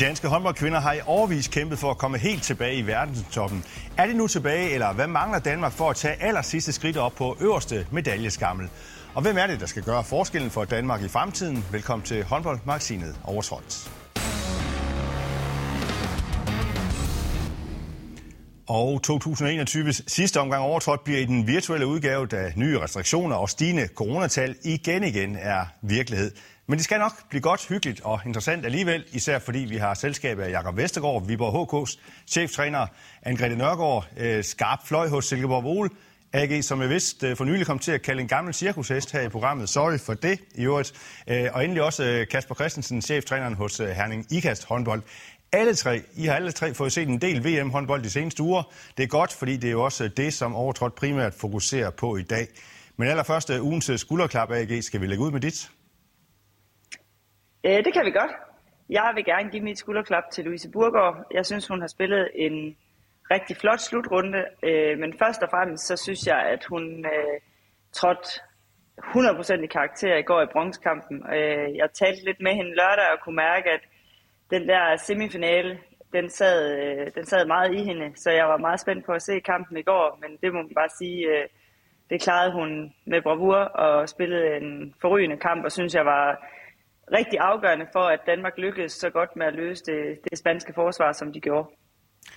danske håndboldkvinder har i overvis kæmpet for at komme helt tilbage i verdenstoppen. Er det nu tilbage, eller hvad mangler Danmark for at tage aller sidste skridt op på øverste medaljeskammel? Og hvem er det, der skal gøre forskellen for Danmark i fremtiden? Velkommen til håndboldmagasinet Overtrådt. Og 2021's sidste omgang overtrådt bliver i den virtuelle udgave, da nye restriktioner og stigende coronatal igen igen er virkelighed. Men det skal nok blive godt, hyggeligt og interessant alligevel, især fordi vi har selskab af Jakob Vestergaard, Viborg HK's cheftræner, Anne-Grethe Nørgaard, øh, skarp fløj hos Silkeborg Vole, AG, som jeg vidste øh, for nylig kom til at kalde en gammel cirkushest her i programmet. Sorry for det i øvrigt. Øh, og endelig også øh, Kasper Christensen, cheftræneren hos Herning Ikast håndbold. Alle tre, I har alle tre fået set en del VM-håndbold de seneste uger. Det er godt, fordi det er jo også det, som overtrådt primært fokuserer på i dag. Men allerførst ugens skulderklap AG, skal vi lægge ud med dit? Øh, det kan vi godt. Jeg vil gerne give mit skulderklap til Louise Burgård. Jeg synes, hun har spillet en rigtig flot slutrunde. Øh, men først og fremmest, så synes jeg, at hun øh, trådte 100% i karakter i går i bronzekampen. Øh, jeg talte lidt med hende lørdag og kunne mærke, at den der semifinale, den sad, øh, den sad meget i hende. Så jeg var meget spændt på at se kampen i går, men det må man bare sige, øh, det klarede hun med bravur og spillede en forrygende kamp, og synes jeg var rigtig afgørende for, at Danmark lykkedes så godt med at løse det, det spanske forsvar, som de gjorde.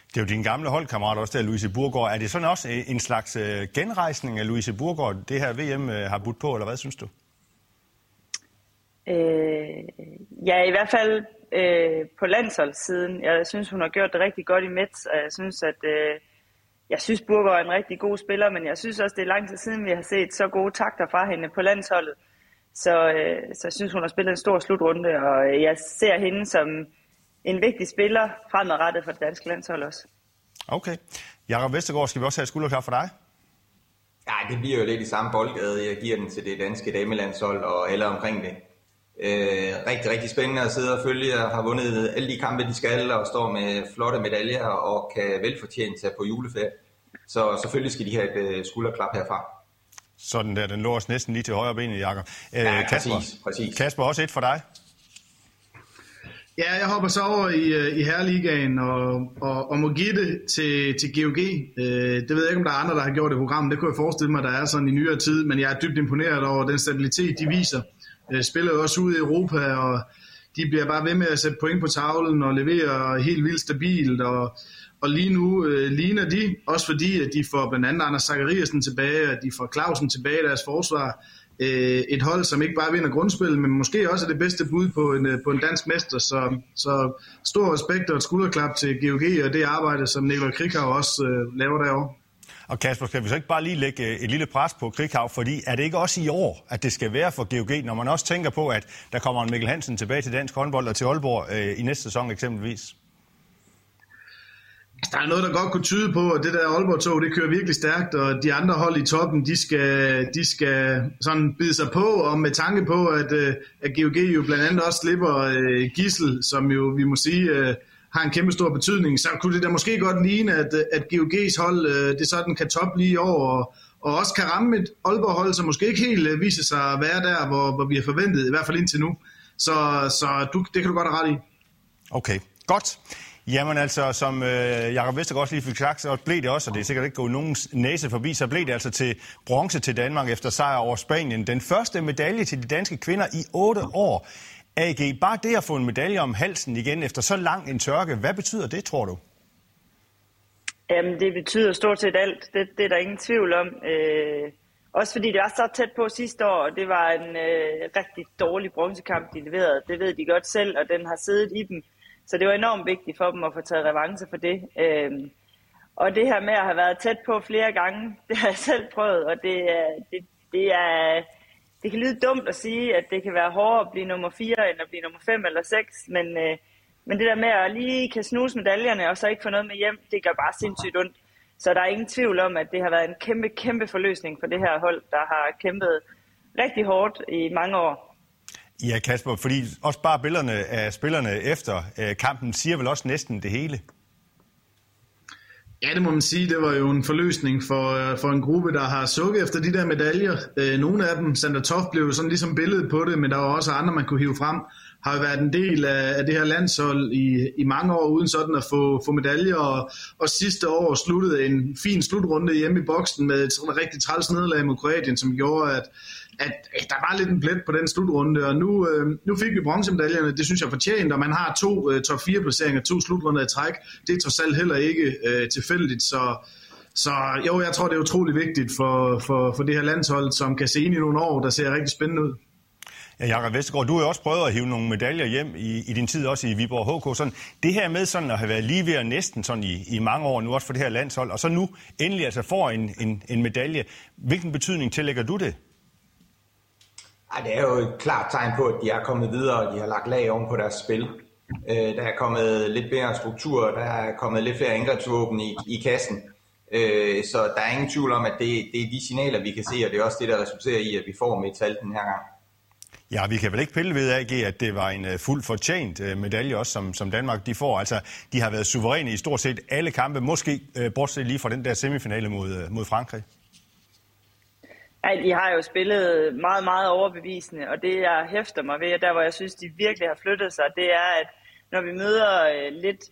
Det er jo din gamle holdkammerat også der, Louise Burgård. Er det sådan også en slags øh, genrejsning af Louise Burgård, det her VM øh, har budt på, eller hvad synes du? Øh, ja, i hvert fald øh, på landsholdssiden. Jeg synes, hun har gjort det rigtig godt i Mets, og jeg synes, at øh, jeg synes, Burgård er en rigtig god spiller, men jeg synes også, det er lang tid siden, vi har set så gode takter fra hende på landsholdet. Så, øh, så jeg synes, hun har spillet en stor slutrunde, og jeg ser hende som en vigtig spiller fremadrettet for det danske landshold også. Okay. Jakob Vestergaard, skal vi også have skulderklar for dig? Ja, det bliver jo lidt i samme boldgade. Jeg giver den til det danske damelandshold og alle omkring det. Øh, rigtig, rigtig spændende at sidde og følge. Jeg har vundet alle de kampe, de skal, og står med flotte medaljer og kan velfortjent tage på juleferie. Så selvfølgelig skal de have et øh, skulderklap herfra. Sådan der, den lå os næsten lige til højre benet, Jakob. Øh, ja, Kasper, præcis, præcis. Kasper, også et for dig. Ja, jeg hopper så over i, øh, i Herreligaen og, og, og må give det til, til GOG. Øh, det ved jeg ikke, om der er andre, der har gjort det program. Det kunne jeg forestille mig, der er sådan i nyere tid, men jeg er dybt imponeret over den stabilitet, de viser. Øh, spiller jo også ud i Europa, og de bliver bare ved med at sætte point på tavlen og levere helt vildt stabilt. Og, og lige nu øh, ligner de, også fordi at de får blandt andet Anders Zachariasen tilbage, og de får Clausen tilbage i deres forsvar, øh, et hold, som ikke bare vinder grundspil, men måske også er det bedste bud på en, øh, på en dansk mester. Så, så stor respekt og et skulderklap til GOG og det arbejde, som Nikolaj Krikau også øh, laver derovre. Og Kasper, skal vi så ikke bare lige lægge øh, et lille pres på Krikhav, fordi er det ikke også i år, at det skal være for GOG, når man også tænker på, at der kommer en Mikkel Hansen tilbage til dansk håndbold og til Aalborg øh, i næste sæson eksempelvis? Der er noget, der godt kunne tyde på, at det der Aalborg-tog, det kører virkelig stærkt, og de andre hold i toppen, de skal, de skal sådan bide sig på, og med tanke på, at, øh, at GOG jo blandt andet også slipper uh, Gissel, som jo, vi må sige, uh, har en kæmpe stor betydning, så kunne det da måske godt ligne, at, at GOG's hold, uh, det sådan kan toppe lige over, og, og også kan ramme et Aalborg-hold, som måske ikke helt uh, viser sig at være der, hvor, hvor vi har forventet, i hvert fald indtil nu. Så, så du, det kan du godt have ret i. Okay, godt. Jamen altså, som øh, Jakob Vestergaard også lige fik sagt, så blev det også, og det er sikkert ikke gået nogen næse forbi, så blev det altså til bronze til Danmark efter sejr over Spanien. Den første medalje til de danske kvinder i otte år. AG, bare det at få en medalje om halsen igen efter så lang en tørke, hvad betyder det, tror du? Jamen, det betyder stort set alt. Det, det er der ingen tvivl om. Øh, også fordi det var så tæt på sidste år, og det var en øh, rigtig dårlig bronzekamp, de leverede. Det ved de godt selv, og den har siddet i dem så det var enormt vigtigt for dem at få taget revanche for det. Øhm, og det her med at have været tæt på flere gange, det har jeg selv prøvet, og det, det, det er... Det kan lyde dumt at sige, at det kan være hårdere at blive nummer 4, end at blive nummer 5 eller 6, men, øh, men det der med at lige kan snuse medaljerne, og så ikke få noget med hjem, det gør bare sindssygt ondt. Så der er ingen tvivl om, at det har været en kæmpe, kæmpe forløsning for det her hold, der har kæmpet rigtig hårdt i mange år. Ja, Kasper, fordi også bare billederne af spillerne efter øh, kampen siger vel også næsten det hele. Ja, det må man sige. Det var jo en forløsning for, øh, for en gruppe, der har sukket efter de der medaljer. Øh, nogle af dem, Sander Toft blev sådan ligesom billedet på det, men der var også andre, man kunne hive frem. har været en del af, af det her landshold i, i mange år, uden sådan at få, få medaljer, og, og sidste år sluttede en fin slutrunde hjemme i boksen med et rigtig træls nederlag mod Kroatien, som gjorde, at, at, øh, der var lidt en plet på den slutrunde, og nu, øh, nu fik vi bronzemedaljerne, det synes jeg fortjent, og man har to øh, top 4 placeringer, to slutrunder i træk, det er trods alt heller ikke øh, tilfældigt, så så jo, jeg tror, det er utrolig vigtigt for, for, for det her landshold, som kan se ind i nogle år, der ser rigtig spændende ud. Ja, Jakob Vestergaard, du har jo også prøvet at hive nogle medaljer hjem i, i din tid også i Viborg HK. Sådan, det her med sådan at have været lige ved næsten sådan i, i mange år nu også for det her landshold, og så nu endelig altså får en, en, en medalje. Hvilken betydning tillægger du det? Ej, det er jo et klart tegn på, at de er kommet videre, og de har lagt lag oven på deres spil. Øh, der er kommet lidt mere struktur, der er kommet lidt flere angrebsvåben i, i kassen. Øh, så der er ingen tvivl om, at det, det er de signaler, vi kan se, og det er også det, der resulterer i, at vi får metal den her gang. Ja, vi kan vel ikke pille ved AG, at det var en øh, uh, fuldt fortjent uh, medalje også, som, som Danmark de får. Altså, de har været suveræne i stort set alle kampe, måske uh, bortset lige fra den der semifinale mod, uh, mod Frankrig. Ja, de har jo spillet meget, meget overbevisende, og det jeg hæfter mig ved, der hvor jeg synes, de virkelig har flyttet sig, det er, at når vi møder øh, lidt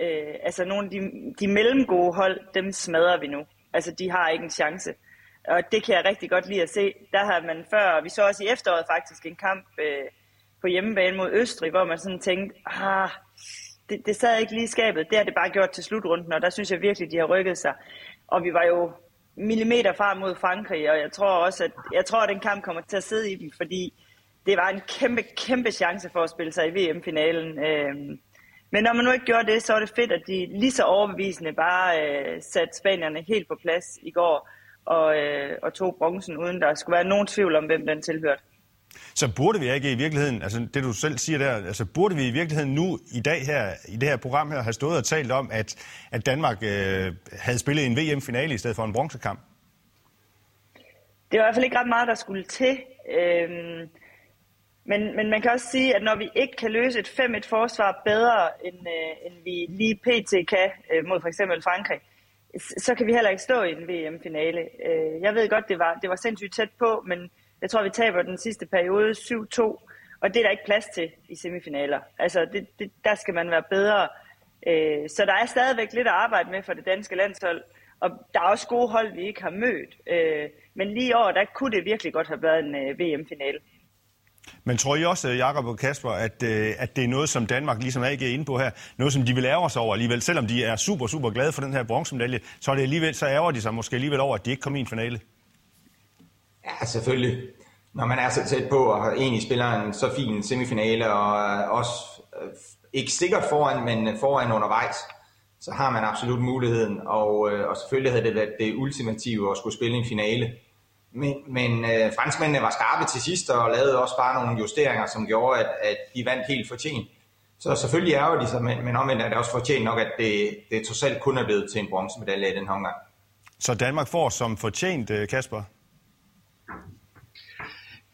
øh, altså nogle af de, de mellemgode hold, dem smadrer vi nu. Altså de har ikke en chance. Og det kan jeg rigtig godt lide at se. Der har man før, vi så også i efteråret faktisk en kamp øh, på hjemmebane mod Østrig, hvor man sådan tænkte, ah, det, det sad ikke lige i skabet. Det har det bare gjort til slutrunden, og der synes jeg virkelig, de har rykket sig. Og vi var jo millimeter fra mod Frankrig, og jeg tror også, at, jeg tror, at den kamp kommer til at sidde i dem, fordi det var en kæmpe, kæmpe chance for at spille sig i VM-finalen. Øh, men når man nu ikke gjorde det, så var det fedt, at de lige så overbevisende bare øh, satte spanierne helt på plads i går og, øh, og tog bronzen, uden der skulle være nogen tvivl om, hvem den tilhørte. Så burde vi ikke i virkeligheden, altså det du selv siger der, altså burde vi i virkeligheden nu i dag her, i det her program her, have stået og talt om, at, at Danmark øh, havde spillet en VM-finale i stedet for en bronzekamp? Det var i hvert fald ikke ret meget, der skulle til. Øhm, men, men man kan også sige, at når vi ikke kan løse et 5-1 forsvar bedre, end, øh, end vi lige pt. kan øh, mod for eksempel Frankrig, så kan vi heller ikke stå i en VM-finale. Øh, jeg ved godt, det var, det var sindssygt tæt på, men jeg tror, vi taber den sidste periode 7-2, og det er der ikke plads til i semifinaler. Altså, det, det, der skal man være bedre. Øh, så der er stadigvæk lidt at arbejde med for det danske landshold, og der er også gode hold, vi ikke har mødt. Øh, men lige i år, der kunne det virkelig godt have været en øh, VM-finale. Men tror I også, Jakob og Kasper, at, øh, at det er noget, som Danmark ligesom AG er inde på her, noget, som de vil ærge sig over alligevel, selvom de er super, super glade for den her bronzemedalje, så, er det alligevel, så ærger de sig måske alligevel over, at de ikke kom i en finale? Ja, selvfølgelig. Når man er så tæt på, og egentlig spiller en så fin semifinale, og øh, også øh, ikke sikkert foran, men foran undervejs, så har man absolut muligheden, og, øh, og selvfølgelig havde det været det ultimative at skulle spille en finale. Men, men øh, franskmændene var skarpe til sidst og lavede også bare nogle justeringer, som gjorde, at, at de vandt helt fortjent. Så selvfølgelig er de sig, men, men omvendt er det også fortjent nok, at det, det trods alt kun er blevet til en bronzemedalje i den her omgang. Så Danmark får som fortjent, Kasper?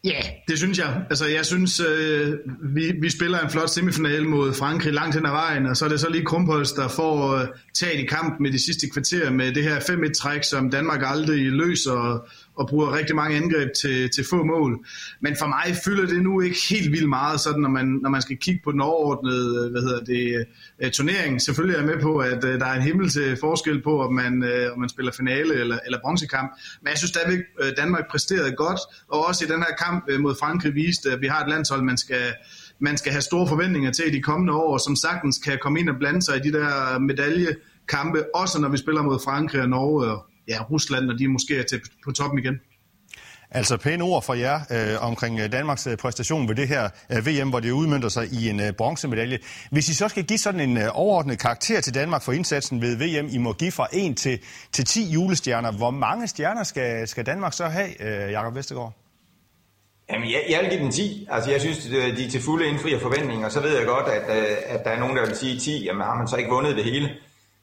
Ja, yeah, det synes jeg. Altså, jeg synes, øh, vi, vi spiller en flot semifinale mod Frankrig langt hen ad vejen, og så er det så lige Krumpholz, der får øh, taget i kamp med de sidste kvarter med det her 5-1-træk, som Danmark aldrig løser, og bruger rigtig mange angreb til, til få mål. Men for mig fylder det nu ikke helt vildt meget, sådan når man, når man skal kigge på den overordnede øh, hvad hedder det, øh, turnering. Selvfølgelig er jeg med på, at øh, der er en himmel til forskel på, om man, om man spiller finale eller, eller bronzekamp. Men jeg synes stadigvæk, Danmark præsterede godt, og også i den her kamp mod Frankrig viste, at vi har et landshold, man skal, man skal have store forventninger til i de kommende år, som sagtens kan komme ind og blande sig i de der medaljekampe, også når vi spiller mod Frankrig og Norge og ja, Rusland, når de måske er til, på toppen igen. Altså pæne ord fra jer øh, omkring øh, Danmarks øh, præstation ved det her øh, VM, hvor det udmyndter sig i en øh, bronzemedalje. Hvis I så skal give sådan en øh, overordnet karakter til Danmark for indsatsen ved VM, I må give fra 1 til, til 10 julestjerner. Hvor mange stjerner skal, skal Danmark så have, øh, Jakob Vestergaard? Jamen, jeg, jeg vil give den 10. Altså, jeg synes, de er til fulde indfrier forventninger. Så ved jeg godt, at, øh, at der er nogen, der vil sige 10. Jamen, har man så ikke vundet det hele?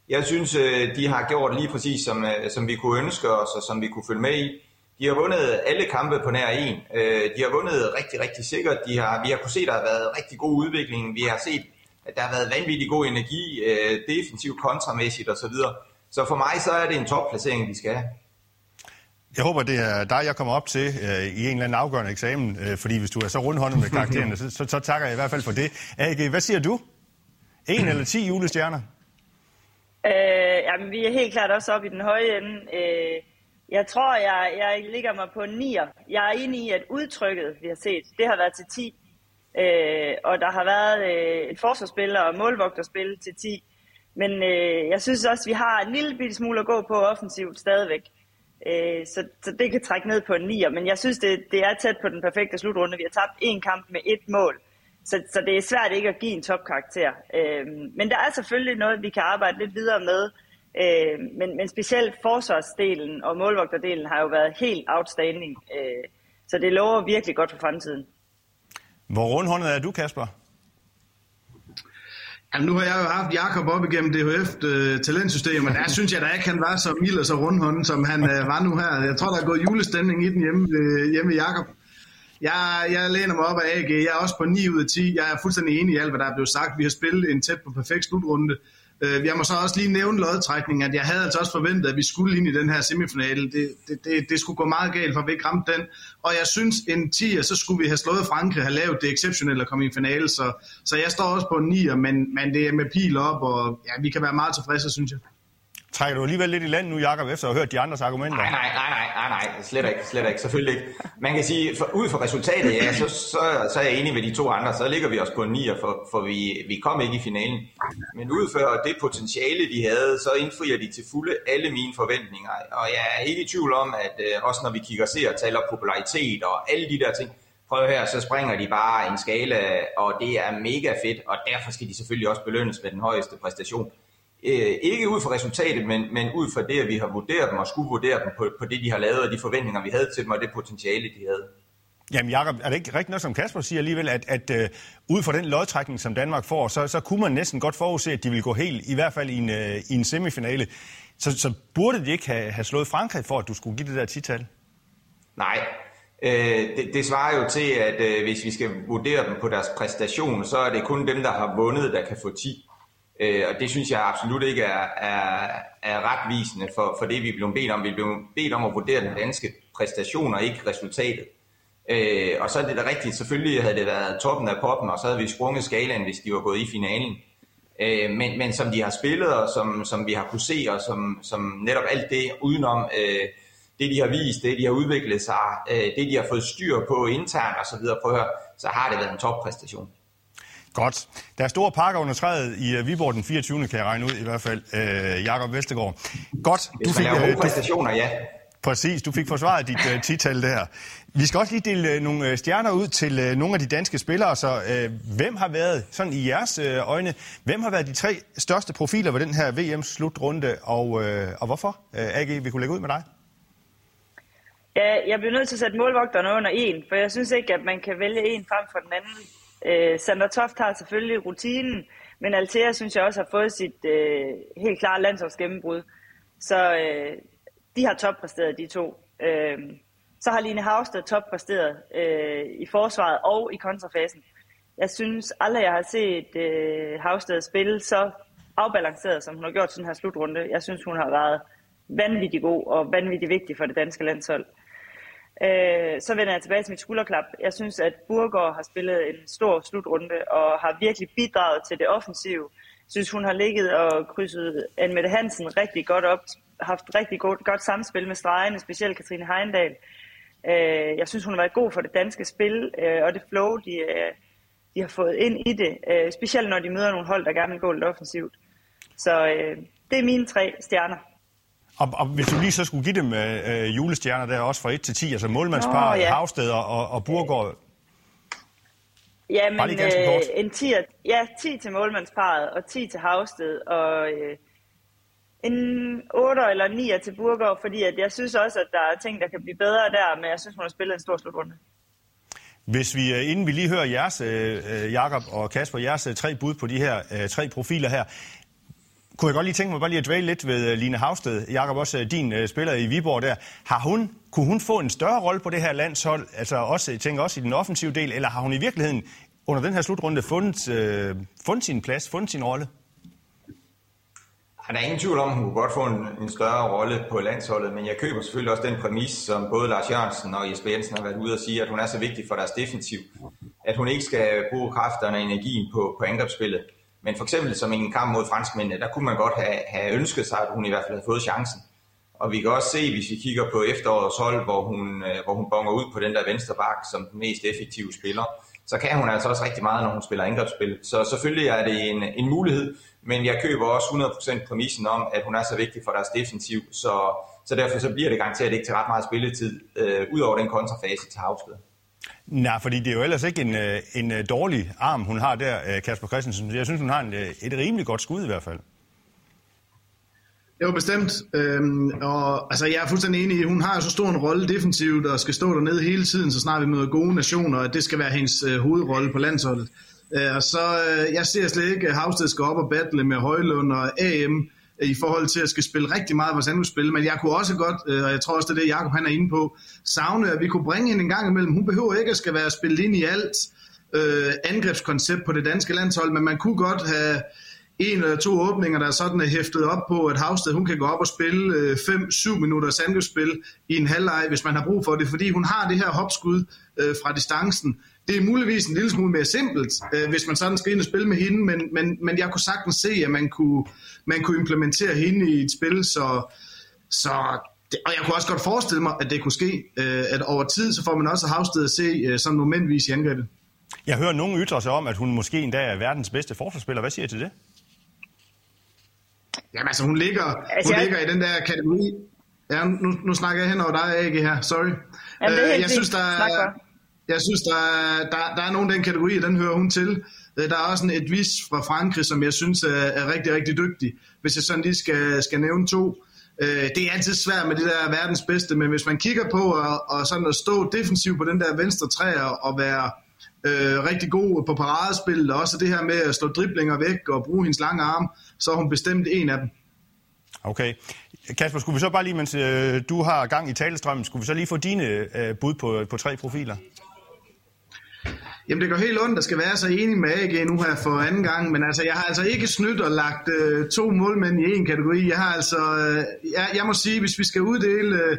Jeg synes, øh, de har gjort lige præcis, som, øh, som vi kunne ønske os, og som vi kunne følge med i. De har vundet alle kampe på nær en. Øh, de har vundet rigtig, rigtig sikkert. De har, vi har kunnet se, at der har været rigtig god udvikling. Vi har set, at der har været vanvittig god energi, defensivt, kontramæssigt osv. Så for mig så er det en topplacering, vi skal have. Jeg håber, det er dig, jeg kommer op til øh, i en eller anden afgørende eksamen, øh, fordi hvis du er så rundhåndet med karaktererne, så, så, så takker jeg i hvert fald for det. AG, hvad siger du? En eller ti julestjerner? Øh, jamen, vi er helt klart også oppe i den høje ende. Øh, jeg tror, jeg, jeg ligger mig på 9. Jeg er enig i, at udtrykket, vi har set, det har været til 10. Øh, og der har været øh, et forsvarsspil og målvogterspil til 10. Men øh, jeg synes også, at vi har en lille bitte smule at gå på offensivt stadigvæk. Øh, så, så det kan trække ned på en 9. Men jeg synes, det, det er tæt på den perfekte slutrunde. Vi har tabt en kamp med ét mål. Så, så det er svært ikke at give en topkarakter. Øh, men der er selvfølgelig noget, vi kan arbejde lidt videre med. Øh, men, men specielt forsvarsdelen og målvogterdelen har jo været helt outstanding. Øh, så det lover virkelig godt for fremtiden. Hvor rundhåndet er du, Kasper? Jamen, nu har jeg jo haft Jakob op igennem DHF øh, der synes jeg da ikke, han var så mild og så rundhånden, som han øh, var nu her. Jeg tror, der er gået julestemning i den hjemme, øh, hjemme ved Jakob. Jeg, jeg læner mig op af AG. Jeg er også på 9 ud af 10. Jeg er fuldstændig enig i alt, hvad der er blevet sagt. Vi har spillet en tæt på perfekt slutrunde. Øh, jeg må så også lige nævne lodtrækningen, at jeg havde altså også forventet, at vi skulle ind i den her semifinale. Det, det, det, det skulle gå meget galt, for vi ikke ramte den. Og jeg synes, en 10'er, så skulle vi have slået Frankrig, have lavet det exceptionelle at komme i finale. Så, så jeg står også på en 9'er, men, men det er med pil op, og ja, vi kan være meget tilfredse, synes jeg. Trækker du alligevel lidt i land nu, Jacob, efter at have hørt de andres argumenter? Nej, nej, nej, nej, nej, nej, slet ikke, slet ikke, selvfølgelig ikke. Man kan sige, for, ud fra resultatet, ja, så, så, så er jeg enig med de to andre, så ligger vi også på en 9, for, for vi, vi kom ikke i finalen. Men ud fra det potentiale, de havde, så indfrier de til fulde alle mine forventninger. Og jeg er ikke i tvivl om, at øh, også når vi kigger ser og popularitet og alle de der ting, prøv her, så springer de bare en skala, og det er mega fedt, og derfor skal de selvfølgelig også belønnes med den højeste præstation øh, ikke ud fra resultatet, men, men ud fra det, at vi har vurderet dem og skulle vurdere dem på, på det, de har lavet, og de forventninger, vi havde til dem, og det potentiale, de havde. Jamen Jacob, er det ikke rigtigt noget, som Kasper siger alligevel, at, at uh, ud fra den lodtrækning, som Danmark får, så, så kunne man næsten godt forudse, at de vil gå helt, i hvert fald i en, uh, i en semifinale. Så, så burde de ikke have, have slået Frankrig for, at du skulle give det der tital? Nej, øh, det, det svarer jo til, at øh, hvis vi skal vurdere dem på deres præstation, så er det kun dem, der har vundet, der kan få 10. Øh, og det synes jeg absolut ikke er, er, er retvisende for, for det, vi blev bedt om. Vi blev bedt om at vurdere den danske præstation og ikke resultatet. Øh, og så er det da rigtigt, selvfølgelig havde det været toppen af poppen, og så havde vi sprunget skalaen, hvis de var gået i finalen. Øh, men, men som de har spillet, og som, som vi har kunne se, og som, som netop alt det udenom øh, det, de har vist, det, de har udviklet sig, øh, det, de har fået styr på internt osv., prøv at høre, så har det været en toppræstation. Godt. Der er store pakker under træet i uh, Viborg den 24. kan jeg regne ud i hvert fald. Uh, Jakob Vestergaard. Godt. Du fik, uh, præstationer, ja. Præcis, du fik forsvaret dit uh, tital der. Vi skal også lige dele uh, nogle stjerner ud til uh, nogle af de danske spillere. Så uh, hvem har været, sådan i jeres uh, øjne, hvem har været de tre største profiler ved den her VM-slutrunde, og, uh, og hvorfor? Uh, AG, vi kunne lægge ud med dig. Ja, jeg bliver nødt til at sætte målvogterne under en, for jeg synes ikke, at man kan vælge en frem for den anden. Øh, Sander Toft har selvfølgelig rutinen, men Altea synes jeg også har fået sit øh, helt klare landsholdsgennembrud. Så øh, de har toppræsteret, de to. Øh, så har Line Havsted toppræsteret øh, i forsvaret og i kontrafasen. Jeg synes aldrig, jeg har set øh, Havsted spille så afbalanceret, som hun har gjort sådan her slutrunde. Jeg synes, hun har været vanvittig god og vanvittig vigtig for det danske landshold. Øh, Øh, så vender jeg tilbage til mit skulderklap. Jeg synes, at Burgård har spillet en stor slutrunde og har virkelig bidraget til det offensive. Jeg synes, hun har ligget og krydset Anne Mette Hansen rigtig godt op, haft rigtig godt, godt samspil med stregene, specielt Katrine Heindal. Øh, jeg synes, hun har været god for det danske spil øh, og det flow, de, øh, de har fået ind i det. Øh, specielt når de møder nogle hold, der gerne vil gå lidt offensivt. Så øh, det er mine tre stjerner. Og, og hvis du lige så skulle give dem øh, julestjerner der også fra 1 til 10, altså målmandspar, oh, ja. Havsted og, og Burgård. Ja, men øh, en 10, ja, 10 til målmandsparet og 10 til Havsted og øh, en 8 eller 9 til Burgård, fordi at jeg synes også, at der er ting, der kan blive bedre der, men jeg synes, hun har spillet en stor slutrunde. Hvis vi, øh, inden vi lige hører jeres, øh, Jakob og Kasper, jeres tre bud på de her øh, tre profiler her, kunne jeg godt lige tænke mig bare lige at dvæle lidt ved øh, Line Havsted. Jakob, også øh, din øh, spiller i Viborg der. Har hun, kunne hun få en større rolle på det her landshold, altså også, jeg tænker også i den offensive del, eller har hun i virkeligheden under den her slutrunde fundet, øh, fundet sin plads, fundet sin rolle? Der er ingen tvivl om, at hun kunne godt få en, en større rolle på landsholdet, men jeg køber selvfølgelig også den præmis, som både Lars Jørgensen og Jesper Jensen har været ude og sige, at hun er så vigtig for deres defensiv, at hun ikke skal bruge kræfterne og energien på, på angrebsspillet. Men for eksempel som en kamp mod franskmændene, der kunne man godt have, have ønsket sig, at hun i hvert fald havde fået chancen. Og vi kan også se, hvis vi kigger på efterårets hold, hvor hun, øh, hvor hun bonger ud på den der venstre bak som den mest effektive spiller, så kan hun altså også rigtig meget, når hun spiller angrebsspil. Så selvfølgelig er det en, en mulighed, men jeg køber også 100% præmissen om, at hun er så vigtig for deres defensiv, så, så derfor så bliver det garanteret ikke til ret meget spilletid, øh, ud over den kontrafase til Havsted. Nej, fordi det er jo ellers ikke en, øh, en øh, dårlig arm, hun har der, øh, Kasper Christensen. Jeg synes, hun har en, et rimelig godt skud i hvert fald. Jo, bestemt. Øhm, og altså, jeg er fuldstændig enig i, hun har jo så stor en rolle defensivt og skal stå dernede hele tiden, så snart vi møder gode nationer, at det skal være hendes øh, hovedrolle på landsholdet. Øh, og så, øh, jeg ser slet ikke, at Havsted skal op og battle med Højlund og AM øh, i forhold til at skal spille rigtig meget vores spil, men jeg kunne også godt, øh, og jeg tror også, det er det, Jacob han er inde på, savne, at vi kunne bringe hende en gang imellem. Hun behøver ikke at skal være spillet ind i alt øh, angrebskoncept på det danske landshold, men man kunne godt have en eller to åbninger, der er sådan er hæftet op på, at Havsted hun kan gå op og spille øh, 5-7 minutters minutter i en halvleg, hvis man har brug for det, fordi hun har det her hopskud øh, fra distancen. Det er muligvis en lille smule mere simpelt, øh, hvis man sådan skal ind og spille med hende, men, men, men jeg kunne sagtens se, at man kunne, man kunne implementere hende i et spil, så, så og jeg kunne også godt forestille mig, at det kunne ske, øh, at over tid, så får man også Havsted at se øh, sådan momentvis i angrebet. Jeg hører nogen ytre sig om, at hun måske endda er verdens bedste forsvarsspiller. Hvad siger I til det? Jamen altså, hun ligger, altså, hun jeg... ligger i den der kategori. Ja, nu, nu snakker jeg hen over dig, ikke her. Sorry. Jamen, det er øh, jeg synes, der er, jeg synes, der er, der, der er nogen den kategori, den hører hun til. Øh, der er også en Edvis fra Frankrig, som jeg synes er, er rigtig, rigtig dygtig. Hvis jeg sådan lige skal, skal nævne to. Øh, det er altid svært med det der verdens bedste, men hvis man kigger på og, og sådan at stå defensiv på den der venstre træer og være øh, rigtig god på paradespil, og også det her med at slå driblinger væk og bruge hendes lange arm, så er hun bestemt en af dem. Okay. Kasper, skulle vi så bare lige, mens øh, du har gang i talestrømmen, skulle vi så lige få dine øh, bud på, på tre profiler? Jamen det går helt ondt, der skal være så enig med AG nu her for anden gang, men altså jeg har altså ikke snydt og lagt øh, to målmænd i en kategori. Jeg har altså, øh, jeg, jeg må sige, hvis vi skal uddele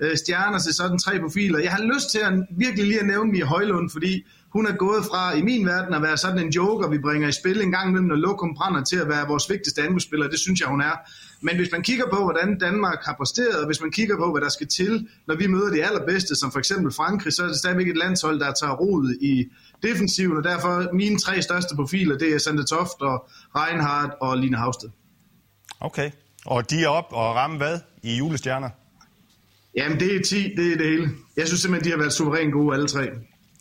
øh, stjerner til sådan tre profiler, jeg har lyst til at virkelig lige at nævne Mia Højlund, fordi hun er gået fra, i min verden, at være sådan en joker, vi bringer i spil en gang imellem, når Lokum brænder til at være vores vigtigste angrebsspiller. Det synes jeg, hun er. Men hvis man kigger på, hvordan Danmark har præsteret, og hvis man kigger på, hvad der skal til, når vi møder de allerbedste, som for eksempel Frankrig, så er det stadigvæk et landshold, der tager rodet i defensiven, og derfor mine tre største profiler, det er Sande Toft og Reinhardt og Line Havsted. Okay, og de er op og ramme hvad i julestjerner? Jamen det er 10, det er det hele. Jeg synes simpelthen, de har været suverænt gode alle tre.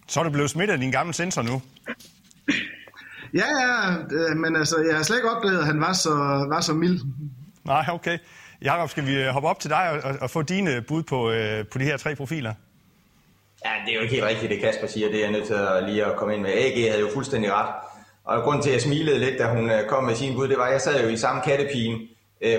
Så er du blevet smittet af din gamle sensor nu? Ja, ja, øh, men altså, jeg har slet ikke oplevet, at han var så, var så mild. Nej, okay. Jakob, skal vi øh, hoppe op til dig og, og, og få dine bud på, øh, på de her tre profiler? Ja, det er jo ikke helt rigtigt, det Kasper siger. Det er jeg nødt til at lige at komme ind med. AG havde jo fuldstændig ret. Og grunden til, at jeg smilede lidt, da hun kom med sin bud, det var, at jeg sad jo i samme kattepigen.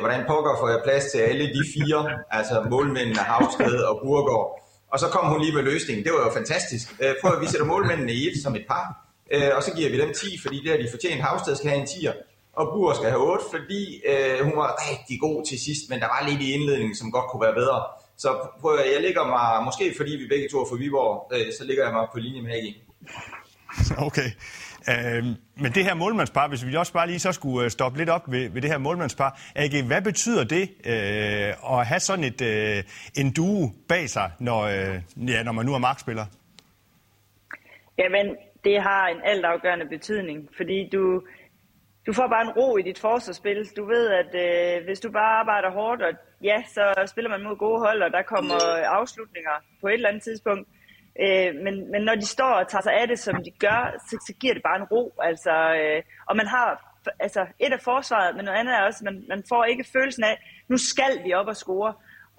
Hvordan pokker får jeg plads til alle de fire, altså målmændene, Havsted og Burgård? Og så kom hun lige med løsningen. Det var jo fantastisk. Øh, prøv at vi sætter målmændene i et som et par. Øh, og så giver vi dem 10, fordi det har de fortjent. Havsted skal have en 10'er, og Bur skal have 8, fordi øh, hun var rigtig god til sidst, men der var lidt i indledningen, som godt kunne være bedre. Så prøv at, jeg ligger mig, måske fordi vi begge to er for Viborg, øh, så ligger jeg mig på linje med AG. Okay. Øh, men det her målmandspar, hvis vi også bare lige så skulle øh, stoppe lidt op ved, ved det her målmandspar, AG, hvad betyder det øh, at have sådan et, øh, en duo bag sig, når, øh, ja, når man nu er markspiller? Jamen, det har en altafgørende betydning, fordi du, du får bare en ro i dit forsvarsspil. Du ved, at øh, hvis du bare arbejder hårdt, og ja, så spiller man mod gode hold, og der kommer afslutninger på et eller andet tidspunkt. Øh, men, men når de står og tager sig af det, som de gør, så, så giver det bare en ro. Altså, øh, og man har altså, et af forsvaret, men noget andet er også, at man, man får ikke følelsen af, nu skal vi op og score.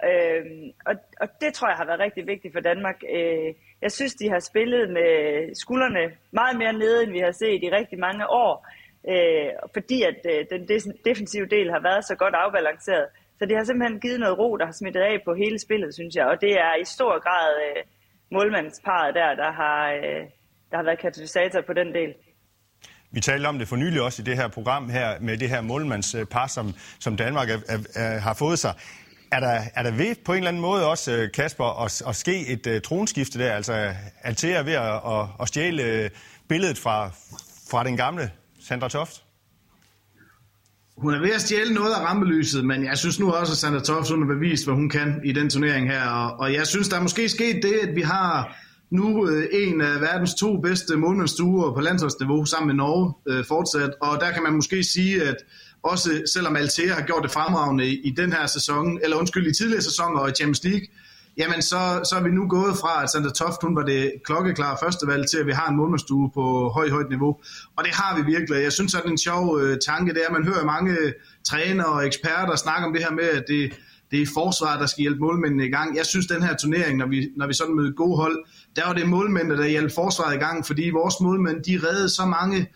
Øh, og, og det tror jeg har været rigtig vigtigt for Danmark. Øh, jeg synes, de har spillet med skuldrene meget mere nede, end vi har set i rigtig mange år. Øh, fordi at øh, den defensive del har været så godt afbalanceret. Så det har simpelthen givet noget ro, der har smittet af på hele spillet, synes jeg. Og det er i stor grad øh, målmandsparet der, der har, øh, der har været katalysator på den del. Vi talte om det for nylig også i det her program her med det her målmandspar, som, som Danmark er, er, er, har fået sig. Er der, er der ved på en eller anden måde også, øh, Kasper, at, at ske et uh, tronskifte der? Altså Altea ved at, at, at stjæle øh, billedet fra, fra den gamle Sandra Toft? Hun er ved at stjæle noget af rampelyset, men jeg synes nu også, at Sandra Toft hun har bevist, hvad hun kan i den turnering her. Og, og jeg synes, der er måske sket det, at vi har nu øh, en af verdens to bedste målmandsduer på landsholdsniveau sammen med Norge øh, fortsat. Og der kan man måske sige, at også selvom Altea har gjort det fremragende i, i den her sæson, eller undskyld, i tidligere sæsoner og i Champions League, jamen så, så er vi nu gået fra, at Sandra Toft hun var det klokkeklare førstevalg til, at vi har en målmandsstue på højt, højt niveau. Og det har vi virkelig. Jeg synes, at det er en sjov øh, tanke, det er, at man hører mange trænere og eksperter snakke om det her med, at det, det er forsvaret, der skal hjælpe målmændene i gang. Jeg synes, den her turnering, når vi, når vi sådan møder gode hold, der var det målmændene, der hjalp forsvaret i gang, fordi vores målmænd, de reddede så mange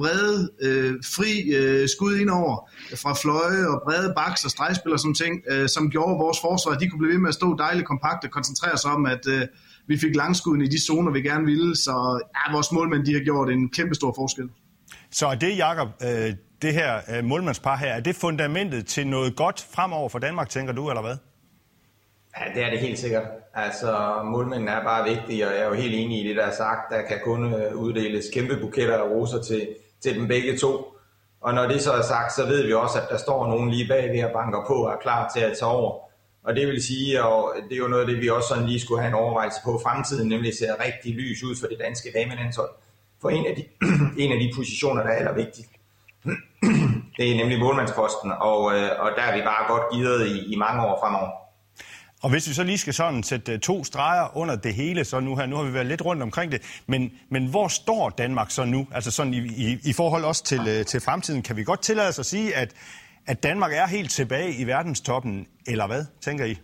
brede, øh, fri øh, skud indover fra fløje og brede baks og stregspil og sådan ting, øh, som gjorde vores forsvar, de kunne blive ved med at stå dejligt kompakt og koncentrere sig om, at øh, vi fik langskuden i de zoner, vi gerne ville. Så ja, vores målmænd, de har gjort en kæmpe stor forskel. Så er det, Jacob, øh, det her øh, målmandspar her, er det fundamentet til noget godt fremover for Danmark, tænker du, eller hvad? Ja, det er det helt sikkert. Altså, målmændene er bare vigtige, og jeg er jo helt enig i det, der er sagt. Der kan kun øh, uddeles kæmpe buketter af roser til, til dem begge to. Og når det så er sagt, så ved vi også, at der står nogen lige bag ved og banker på og er klar til at tage over. Og det vil sige, og det er jo noget af det, vi også sådan lige skulle have en overvejelse på fremtiden, nemlig ser rigtig lys ud for det danske damelandshold. For en af de, en af de positioner, der er allervigtigst, det er nemlig målmandsposten, og, øh, og der er vi bare godt givet i, i mange år fremover. Og hvis vi så lige skal sådan sætte to streger under det hele, så nu her, nu har vi været lidt rundt omkring det, men, men hvor står Danmark så nu? Altså sådan i, i, i forhold også til, øh, til fremtiden, kan vi godt tillade os at sige, at, at Danmark er helt tilbage i verdenstoppen, eller hvad, tænker I?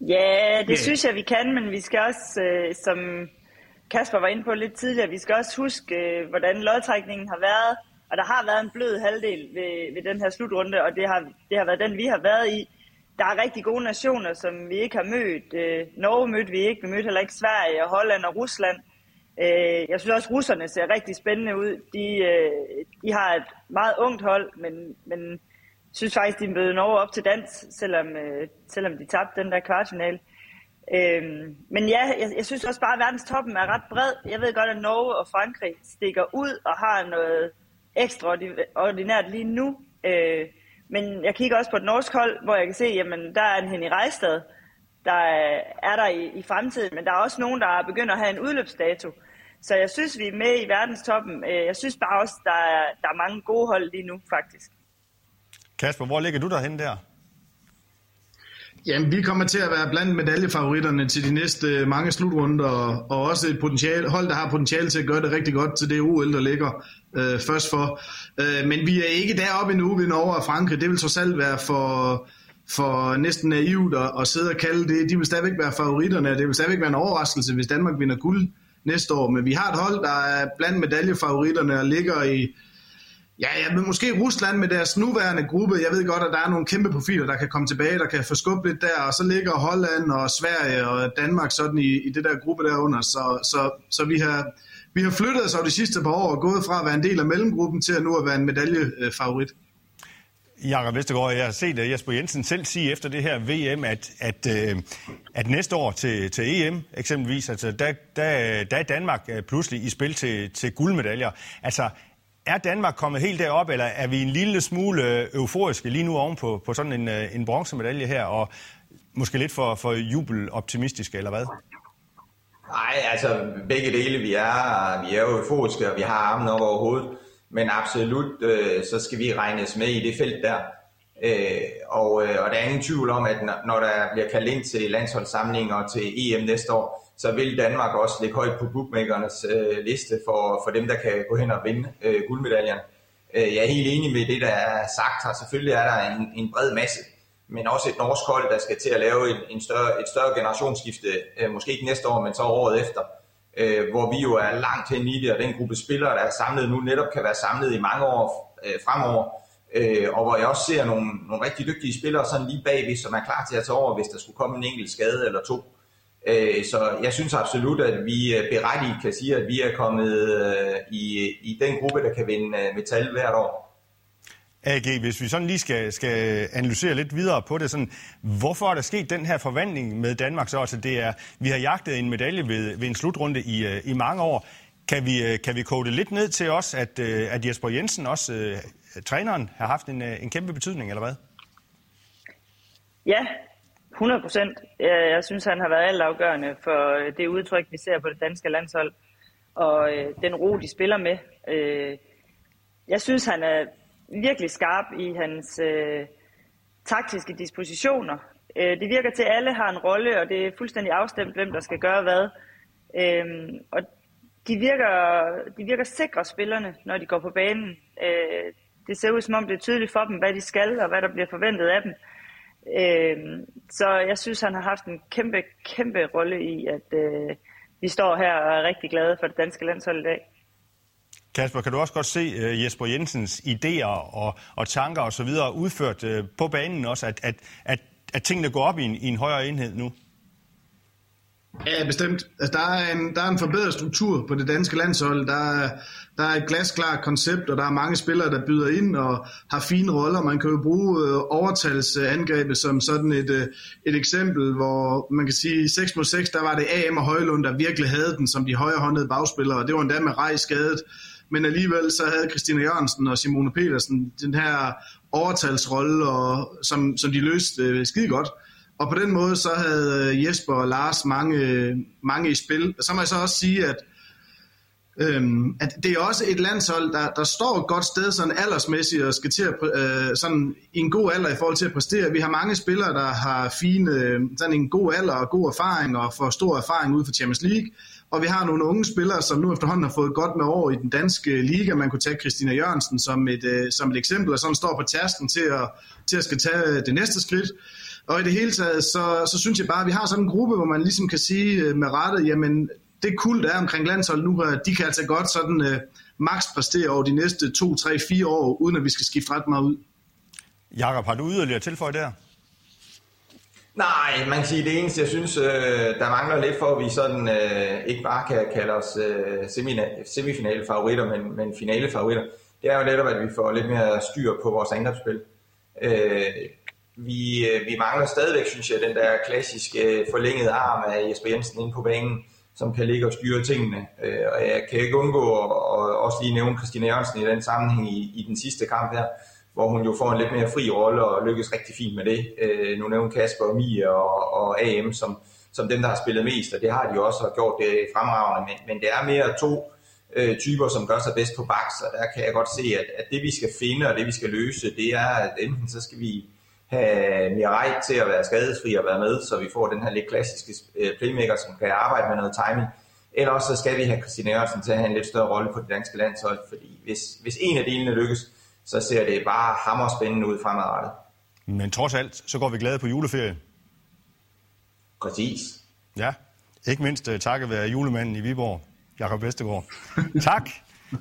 Ja, det yeah. synes jeg, vi kan, men vi skal også, øh, som Kasper var inde på lidt tidligere, vi skal også huske, øh, hvordan lodtrækningen har været, og der har været en blød halvdel ved, ved den her slutrunde, og det har, det har været den, vi har været i der er rigtig gode nationer, som vi ikke har mødt. Øh, Norge mødte vi ikke, vi mødte heller ikke Sverige, og Holland og Rusland. Øh, jeg synes også, at russerne ser rigtig spændende ud. De, øh, de har et meget ungt hold, men, men synes faktisk, de mødte Norge op til dans, selvom, øh, selvom de tabte den der kvartfinale. Øh, men ja, jeg, jeg synes også bare, at verdenstoppen er ret bred. Jeg ved godt, at Norge og Frankrig stikker ud og har noget ekstraordinært lige nu. Øh, men jeg kigger også på et norsk hold, hvor jeg kan se, jamen der er en Henny Rejstad, der er der i, i fremtiden, men der er også nogen, der begynder at have en udløbsdato. Så jeg synes, vi er med i verdenstoppen. Øh, jeg synes bare også, der er, der er mange gode hold lige nu, faktisk. Kasper, hvor ligger du derhen der? Jamen, vi kommer til at være blandt medaljefavoritterne til de næste øh, mange slutrunder, og også et potentiale, hold, der har potentiale til at gøre det rigtig godt til det OL, der ligger øh, først for. Øh, men vi er ikke deroppe endnu ved Norge og Frankrig. Det vil trods alt være for, for næsten naivt at, at sidde og kalde det. De vil stadigvæk være favoritterne, det vil stadigvæk være en overraskelse, hvis Danmark vinder guld næste år. Men vi har et hold, der er blandt medaljefavoritterne og ligger i Ja, ja, men måske Rusland med deres nuværende gruppe. Jeg ved godt, at der er nogle kæmpe profiler, der kan komme tilbage, der kan få skub lidt der, og så ligger Holland og Sverige og Danmark sådan i, i det der gruppe derunder. Så, så, så vi, har, vi har flyttet os over de sidste par år og gået fra at være en del af mellemgruppen til at nu at være en medaljefavorit. Jakob Vestergaard, jeg har set øh, Jesper Jensen selv sige efter det her VM, at, at, øh, at næste år til, til EM eksempelvis, altså der, der, der er Danmark øh, pludselig i spil til, til guldmedaljer. Altså er Danmark kommet helt derop, eller er vi en lille smule øh, euforiske lige nu oven på, på sådan en, øh, en bronzemedalje her, og måske lidt for, for jubeloptimistiske, eller hvad? Nej, altså begge dele, vi er, vi er euforiske, og vi har armen op over hovedet, men absolut, øh, så skal vi regnes med i det felt der. Øh, og, øh, og der er ingen tvivl om, at når der bliver kaldt ind til landsholdssamlinger og til EM næste år, så vil Danmark også ligge højt på bookmakernes øh, liste for, for dem, der kan gå hen og vinde øh, guldmedaljerne. Øh, jeg er helt enig med det, der er sagt her. Selvfølgelig er der en, en bred masse, men også et norsk hold, der skal til at lave en, en større, et større generationsskifte, øh, måske ikke næste år, men så året efter, øh, hvor vi jo er langt hen i det, og den gruppe spillere, der er samlet nu, netop kan være samlet i mange år øh, fremover, øh, og hvor jeg også ser nogle, nogle rigtig dygtige spillere sådan lige bagved, som er klar til at tage over, hvis der skulle komme en enkelt skade eller to. Øh, så jeg synes absolut, at vi berettigt kan sige, at vi er kommet i, i den gruppe, der kan vinde metal hvert år. AG, hvis vi sådan lige skal, skal analysere lidt videre på det, sådan, hvorfor er der sket den her forvandling med Danmark så? Altså det er, vi har jagtet en medalje ved, ved en slutrunde i, i mange år. Kan vi, kan vi kode det lidt ned til os, at, at Jesper Jensen, også træneren, har haft en, en kæmpe betydning, eller hvad? Ja, 100 procent. Jeg synes, han har været altafgørende for øh, det udtryk, vi ser på det danske landshold, og øh, den ro, de spiller med. Øh, jeg synes, han er virkelig skarp i hans øh, taktiske dispositioner. Øh, det virker til, at alle har en rolle, og det er fuldstændig afstemt, hvem der skal gøre hvad. Øh, og de virker, de virker sikre spillerne, når de går på banen. Øh, det ser ud som om, det er tydeligt for dem, hvad de skal, og hvad der bliver forventet af dem. Øh, så jeg synes, han har haft en kæmpe, kæmpe rolle i, at øh, vi står her og er rigtig glade for det danske landshold i dag. Kasper, kan du også godt se uh, Jesper Jensens idéer og, og tanker osv. udført uh, på banen også, at, at, at, at tingene går op i en, i en højere enhed nu? Ja, bestemt. Altså, der, er en, der er en forbedret struktur på det danske landshold. Der, der er et glasklart koncept, og der er mange spillere, der byder ind og har fine roller. Man kan jo bruge øh, overtalsangrebet som sådan et, øh, et eksempel, hvor man kan sige, 6 mod 6, der var det AM og Højlund, der virkelig havde den som de højrehåndede bagspillere, og det var endda med rej skadet. Men alligevel så havde Christina Jørgensen og Simone Petersen den her overtalsrolle, og, som, som de løste øh, skide godt. Og på den måde så havde øh, Jesper og Lars mange, mange i spil. Og så må jeg så også sige, at, øhm, at det er også et landshold, der, der står et godt sted sådan aldersmæssigt og skal til at, øh, sådan i en god alder i forhold til at præstere. Vi har mange spillere, der har fine, øh, sådan en god alder og god erfaring og får stor erfaring ud for Champions League. Og vi har nogle unge spillere, som nu efterhånden har fået godt med over i den danske liga. Man kunne tage Christina Jørgensen som et, øh, som et eksempel, og som står på tærsken til at, til at skal tage øh, det næste skridt. Og i det hele taget, så, så synes jeg bare, at vi har sådan en gruppe, hvor man ligesom kan sige øh, med rette, jamen det kul, der er omkring landshold nu, de kan altså godt sådan uh, max præstere over de næste 2, 3, 4 år, uden at vi skal skifte ret meget ud. Jakob, har du yderligere tilføjet der? Nej, man kan sige, det eneste, jeg synes, øh, der mangler lidt for, at vi sådan øh, ikke bare kan kalde os øh, semifinale favoritter, men, men finale favoritter, det er jo netop, at vi får lidt mere styr på vores angrebsspil. Øh, vi, øh, vi mangler stadigvæk, synes jeg, den der klassiske øh, forlængede arm af Jesper Jensen inde på banen, som kan ligge og styre tingene. Øh, og jeg kan ikke undgå at, og også lige nævne Christine Jørgensen i den sammenhæng i, i den sidste kamp her, hvor hun jo får en lidt mere fri rolle og lykkes rigtig fint med det. Nu nævner Kasper og Mia og, og AM som, som dem, der har spillet mest, og det har de jo også gjort det fremragende, men, men det er mere to øh, typer, som gør sig bedst på baks, og der kan jeg godt se, at, at det vi skal finde og det vi skal løse, det er, at enten så skal vi have Mirai til at være skadesfri og være med, så vi får den her lidt klassiske øh, playmaker, som kan arbejde med noget timing. Eller også så skal vi have Christine Ørsen til at have en lidt større rolle på det danske landshold, fordi hvis, hvis en af delene lykkes, så ser det bare hammer spændende ud fremadrettet. Men trods alt, så går vi glade på juleferie. Præcis. Ja, ikke mindst uh, takket være julemanden i Viborg, Jakob Vestergaard. tak.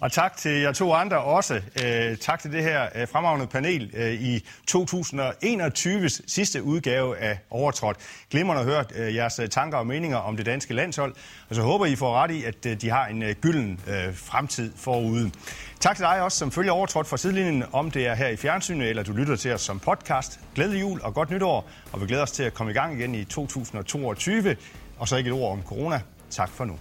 Og tak til jer to andre også. Øh, tak til det her øh, fremragende panel øh, i 2021's sidste udgave af Overtrådt. Glimrende at høre jeres tanker og meninger om det danske landshold. Og så håber I får ret i, at de har en gylden fremtid forude. Tak til dig også, som følger overtrådt fra sidelinjen, om det er her i fjernsynet, eller du lytter til os som podcast. Glædelig jul og godt nytår, og vi glæder os til at komme i gang igen i 2022. Og så ikke et ord om corona. Tak for nu.